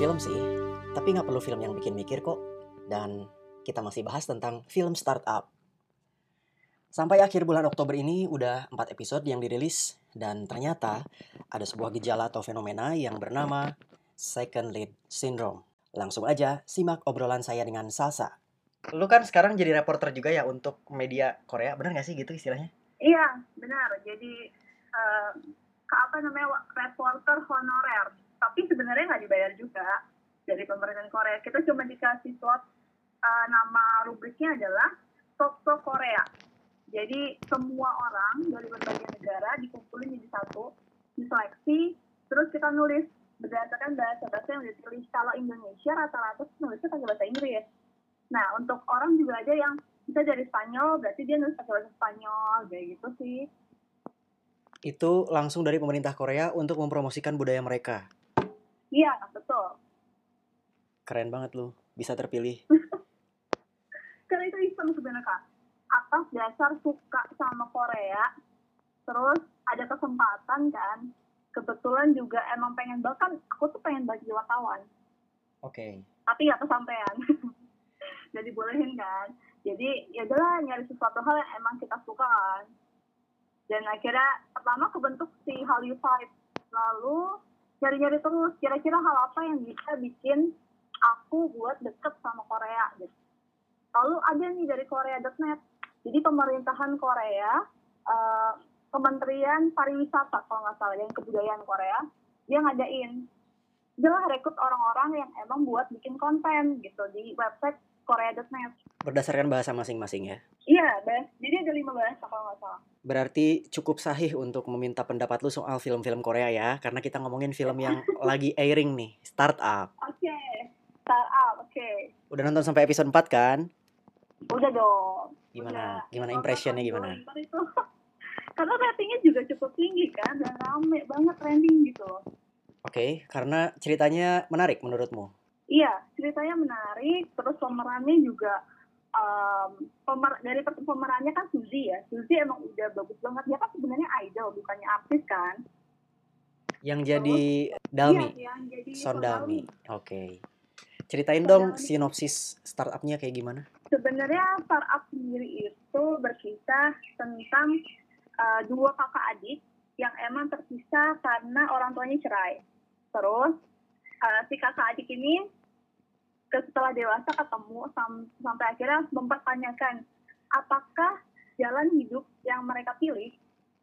film sih, tapi nggak perlu film yang bikin mikir kok. Dan kita masih bahas tentang film startup. Sampai akhir bulan Oktober ini udah 4 episode yang dirilis dan ternyata ada sebuah gejala atau fenomena yang bernama second lead syndrome. Langsung aja simak obrolan saya dengan Salsa. Lu kan sekarang jadi reporter juga ya untuk media Korea, bener gak sih gitu istilahnya? Iya, benar. Jadi uh, apa namanya reporter honorer. Sebenarnya nggak dibayar juga dari pemerintahan Korea. Kita cuma dikasih slot uh, nama rubriknya adalah Talk Korea. Jadi semua orang dari berbagai negara dikumpulin jadi satu, diseleksi, terus kita nulis berdasarkan bahasa-bahasa yang ditulis. Kalau Indonesia rata-rata nulisnya pakai bahasa Inggris. Nah, untuk orang juga ada yang bisa dari Spanyol, berarti dia nulis pakai bahasa Spanyol, kayak gitu sih. Itu langsung dari pemerintah Korea untuk mempromosikan budaya mereka. Iya, betul. Keren banget lu, bisa terpilih. Karena itu iseng sebenarnya, Kak atas dasar suka sama Korea terus ada kesempatan kan kebetulan juga emang pengen bahkan aku tuh pengen bagi wartawan oke okay. tapi nggak kesampaian jadi bolehin kan jadi ya udahlah nyari sesuatu hal yang emang kita suka kan dan akhirnya pertama kebentuk si Hallyu Five lalu nyari-nyari terus kira-kira hal apa yang bisa bikin aku buat deket sama Korea gitu lalu ada nih dari Korea.net jadi pemerintahan Korea, uh, Kementerian Pariwisata kalau nggak salah, yang kebudayaan Korea, dia ngadain. Dia rekrut orang-orang yang emang buat bikin konten gitu di website korea.net. Berdasarkan bahasa masing-masing ya? Iya. Jadi ada lima bahasa kalau nggak salah. Berarti cukup sahih untuk meminta pendapat lu soal film-film Korea ya, karena kita ngomongin film yang lagi airing nih, Startup. Oke, okay. Startup, oke. Okay. Udah nonton sampai episode 4 kan? Udah dong. Gimana? Udah. Gimana impressionnya gimana? Karena ratingnya juga cukup tinggi kan dan rame banget trending gitu Oke, okay, karena ceritanya menarik menurutmu? Iya, ceritanya menarik, terus pemerannya juga um, pemer dari pemerannya kan Suzy ya. Suzy emang udah bagus banget. Dia kan sebenarnya idol, bukannya artis kan. Yang jadi Dalmi? Iya, yang jadi Son Dalmi. Oke. Okay. Ceritain dong sinopsis startupnya kayak gimana? Sebenarnya startup sendiri itu berkisah tentang uh, dua kakak adik yang emang terpisah karena orang tuanya cerai. Terus uh, si kakak adik ini setelah dewasa ketemu sam sampai akhirnya mempertanyakan apakah jalan hidup yang mereka pilih,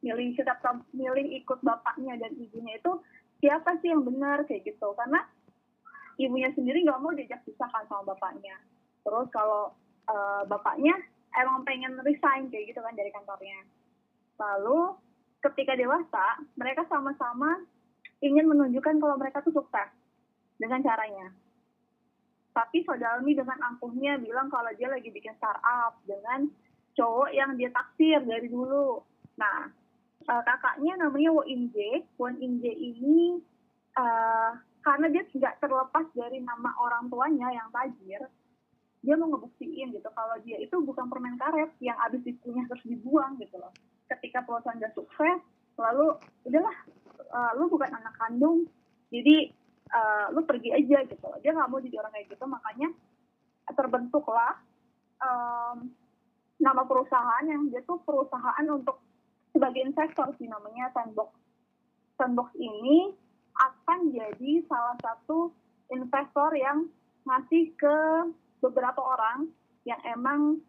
milih tetap milih ikut bapaknya dan ibunya itu siapa sih yang benar kayak gitu. Karena ibunya sendiri nggak mau diajak pisah kan sama bapaknya. Terus kalau uh, bapaknya emang pengen resign kayak gitu kan dari kantornya. Lalu ketika dewasa mereka sama-sama ingin menunjukkan kalau mereka tuh sukses dengan caranya tapi Sodalmi dengan angkuhnya bilang kalau dia lagi bikin startup dengan cowok yang dia taksir dari dulu. Nah uh, kakaknya namanya Wo Inje Won Inje ini uh, karena dia tidak terlepas dari nama orang tuanya yang tajir dia mau ngebuktiin gitu kalau dia itu bukan permen karet yang abis dikunyah terus dibuang gitu loh. Ketika perusahaan udah sukses lalu udahlah uh, lu bukan anak kandung. Jadi uh, lu pergi aja gitu. Dia nggak mau jadi orang kayak gitu makanya terbentuklah um, nama perusahaan yang dia tuh perusahaan untuk sebagai investor sih namanya sandbox. Sandbox ini akan jadi salah satu investor yang ngasih ke beberapa orang yang emang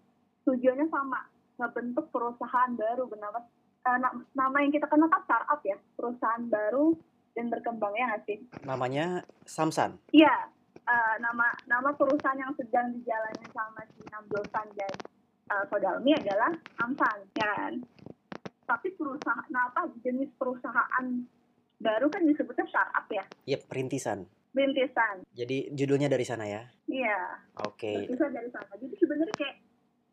tujuannya sama ngebentuk perusahaan baru. Bernama uh, nama yang kita kenal kan startup ya perusahaan baru dan berkembang ya nggak sih namanya Samsan iya uh, nama nama perusahaan yang sedang dijalani sama si Namdosan dan uh, Sodalmi adalah Samsan ya kan tapi perusahaan nah apa jenis perusahaan baru kan disebutnya startup ya? Iya, yep, perintisan. Perintisan. Jadi judulnya dari sana ya? Iya. Oke. Okay. dari sana. Jadi sebenarnya kayak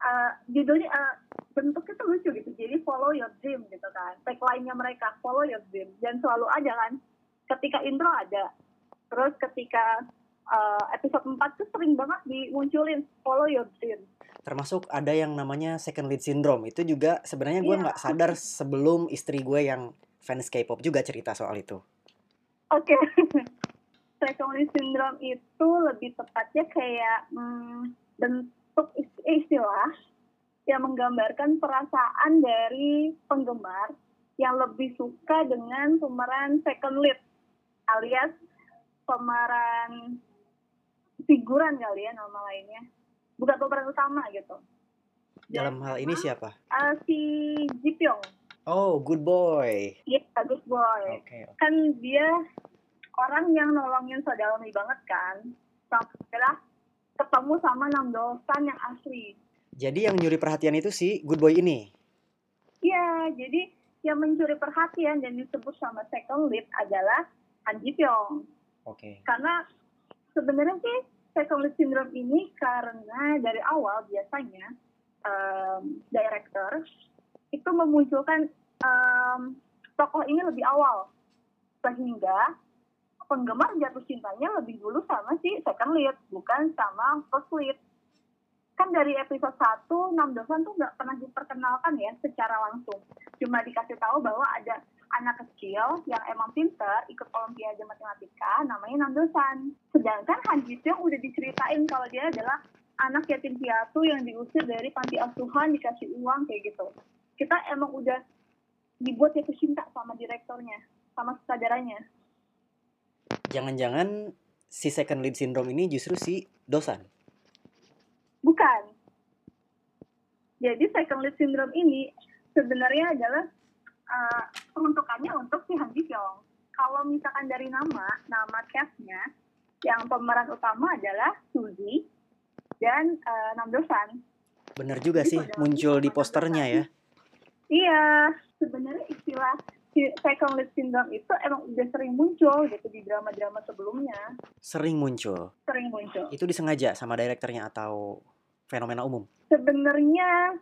uh, judulnya uh, bentuknya tuh lucu gitu. Jadi follow your dream gitu kan. Tagline-nya mereka follow your dream dan selalu ada kan. Ketika intro ada. Terus ketika uh, episode 4 tuh sering banget dimunculin follow your dream. Termasuk ada yang namanya second lead syndrome. Itu juga sebenarnya gue iya. nggak yeah. sadar sebelum istri gue yang fans K-pop juga cerita soal itu. Oke. Okay. second lead syndrome itu lebih tepatnya kayak hmm, bentuk ist- istilah yang menggambarkan perasaan dari penggemar yang lebih suka dengan pemeran second lead alias pemeran figuran kali ya nama lainnya bukan pemeran utama gitu Dalam hal ini siapa? Eh, si Ji Pyong Oh, good boy. Iya, bagus boy. Oke. Kan dia orang yang nolongin Sodalmi banget kan. Sampai akhirnya ketemu sama Nam Dosan yang asli. Jadi yang nyuri perhatian itu si good boy ini. Iya, jadi yang mencuri perhatian dan disebut sama second lead adalah Han Ji Pyong. Oke. Karena sebenarnya sih second lead syndrome ini karena dari awal biasanya em, director itu memunculkan em, tokoh ini lebih awal sehingga penggemar jatuh cintanya lebih dulu sama si second lead bukan sama first lead kan dari episode 1 Nam Dosan tuh nggak pernah diperkenalkan ya secara langsung. Cuma dikasih tahu bahwa ada anak kecil yang emang pinter ikut olimpiade matematika namanya Nam Dosan. Sedangkan Han Ji Pyong udah diceritain kalau dia adalah anak yatim piatu yang diusir dari panti asuhan dikasih uang kayak gitu. Kita emang udah dibuat jatuh cinta sama direktornya sama sutradaranya. Jangan-jangan si second lead syndrome ini justru si Dosan. Bukan. Jadi second lead syndrome ini sebenarnya adalah uh, peruntukannya untuk si Han Ji Pyong. Kalau misalkan dari nama, nama castnya, yang pemeran utama adalah Suzy dan uh, Nam Dosan. Bener juga Jadi sih muncul di posternya Dosan, ya. Iya, sebenarnya istilah second lead syndrome itu emang udah sering muncul gitu di drama-drama sebelumnya. Sering muncul. Sering muncul. Itu disengaja sama direkturnya atau fenomena umum? sebenarnya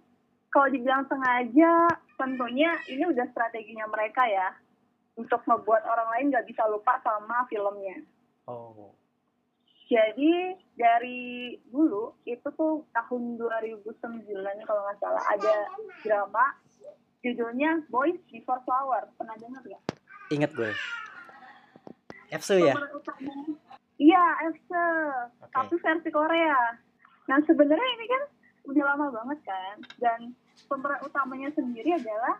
kalau dibilang sengaja tentunya ini udah strateginya mereka ya untuk membuat orang lain nggak bisa lupa sama filmnya Oh. jadi dari dulu itu tuh tahun 2009 kalau nggak salah ada drama judulnya Boys Before Flower pernah dengar nggak? Ingat gue. Efsu ya? Iya, Else. Oke. Tapi versi Korea. Nah, sebenarnya ini kan udah lama banget kan. Dan pemeran utamanya sendiri adalah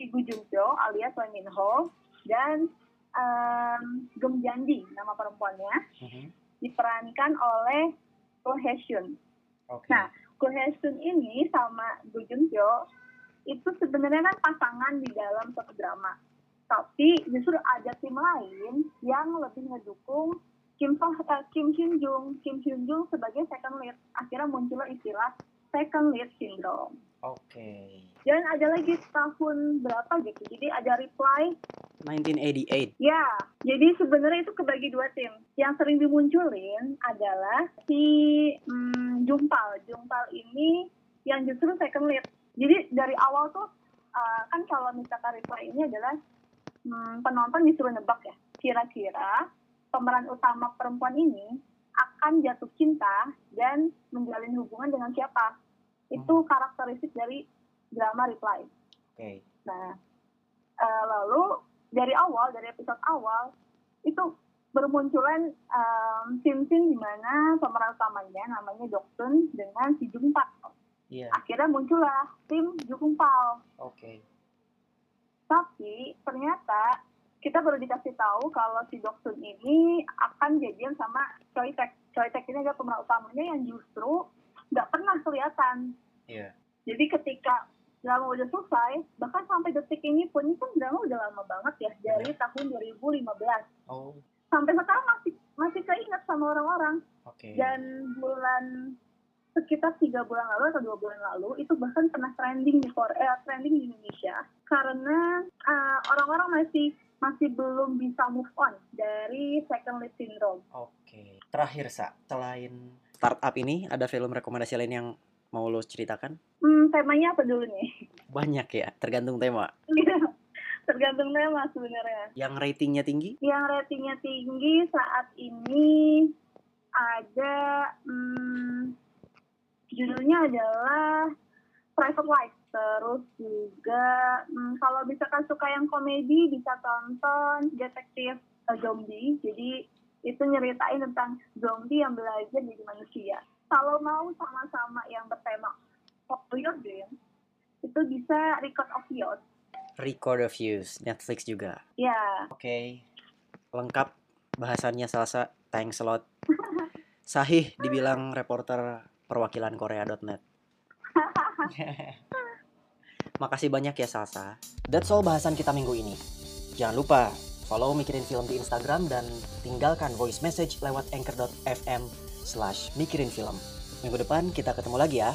Ibu Jungpyo alias Lee Min Ho dan em, Gem Jandi nama perempuannya Mhm. diperankan oleh Ko Hye. Oke. Nah, Ko Hye ini sama Gu Jungpyo itu sebenarnya kan pasangan di dalam satu drama. Tapi justru ada tim lain yang lebih ngedukung Kim So eh, Kim Hyun Jung, Kim Hyun Jung sebagai second lead. Akhirnya muncullah istilah second lead syndrome. Oke. Dan ada lagi tahun berapa gitu. Jadi ada reply 1988. Ya, jadi sebenarnya itu kebagi dua tim. Yang sering dimunculin adalah si hmm, Jumpal. Jumpal ini yang justru second lead. Jadi dari awal tuh uh, kan kalau misalkan reply ini adalah hmm, penonton disuruh nebak ya. Kira-kira pemeran utama perempuan ini akan jatuh cinta dan menjalin hubungan dengan siapa. Itu karakteristik dari drama reply. Oke. Nah, eh, lalu dari awal, dari episode awal, itu bermunculan em, scene-scene di mana pemeran utamanya namanya Doktun dengan si Jungpak. Iya. Akhirnya muncullah tim Jungpal. Oke. Tapi ternyata kita baru dikasih tahu kalau si Doktun ini akan jadian sama Choi Taek. Choi Taek ini adalah pemeran utamanya yang justru nggak pernah kelihatan. Iya. Jadi ketika drama udah selesai, bahkan sampai detik ini pun ini kan drama udah lama banget ya dari tahun 2015. Oh. Sampai sekarang masih masih keinget sama orang-orang. Oke. Dan bulan sekitar tiga bulan lalu atau dua bulan lalu itu bahkan pernah trending di Korea, trending di Indonesia karena uh, orang-orang masih masih belum bisa move on dari second lead syndrome. Oke. Terakhir sa, selain startup ini ada film rekomendasi lain yang mau lo ceritakan? Hmm, temanya apa dulu nih? Banyak ya, tergantung tema. Tergantung tema sebenarnya. Yang ratingnya tinggi? yang ratingnya tinggi saat ini ada hmm, judulnya adalah Private Life terus juga hmm, kalau misalkan suka yang komedi bisa tonton detektif eh, zombie jadi itu nyeritain tentang zombie yang belajar jadi manusia. Kalau mau sama-sama yang bertema of your dream, itu bisa record of yours. Record of Views, Netflix juga. Ya, Oke, lengkap bahasannya Salsa. Thanks a lot. Sahih dibilang reporter perwakilan Korea.net. Makasih banyak ya Salsa. That's all bahasan kita minggu ini. Jangan lupa follow Mikirin Film di Instagram dan tinggalkan voice message lewat anchor.fm slash mikirin film. Minggu depan kita ketemu lagi ya.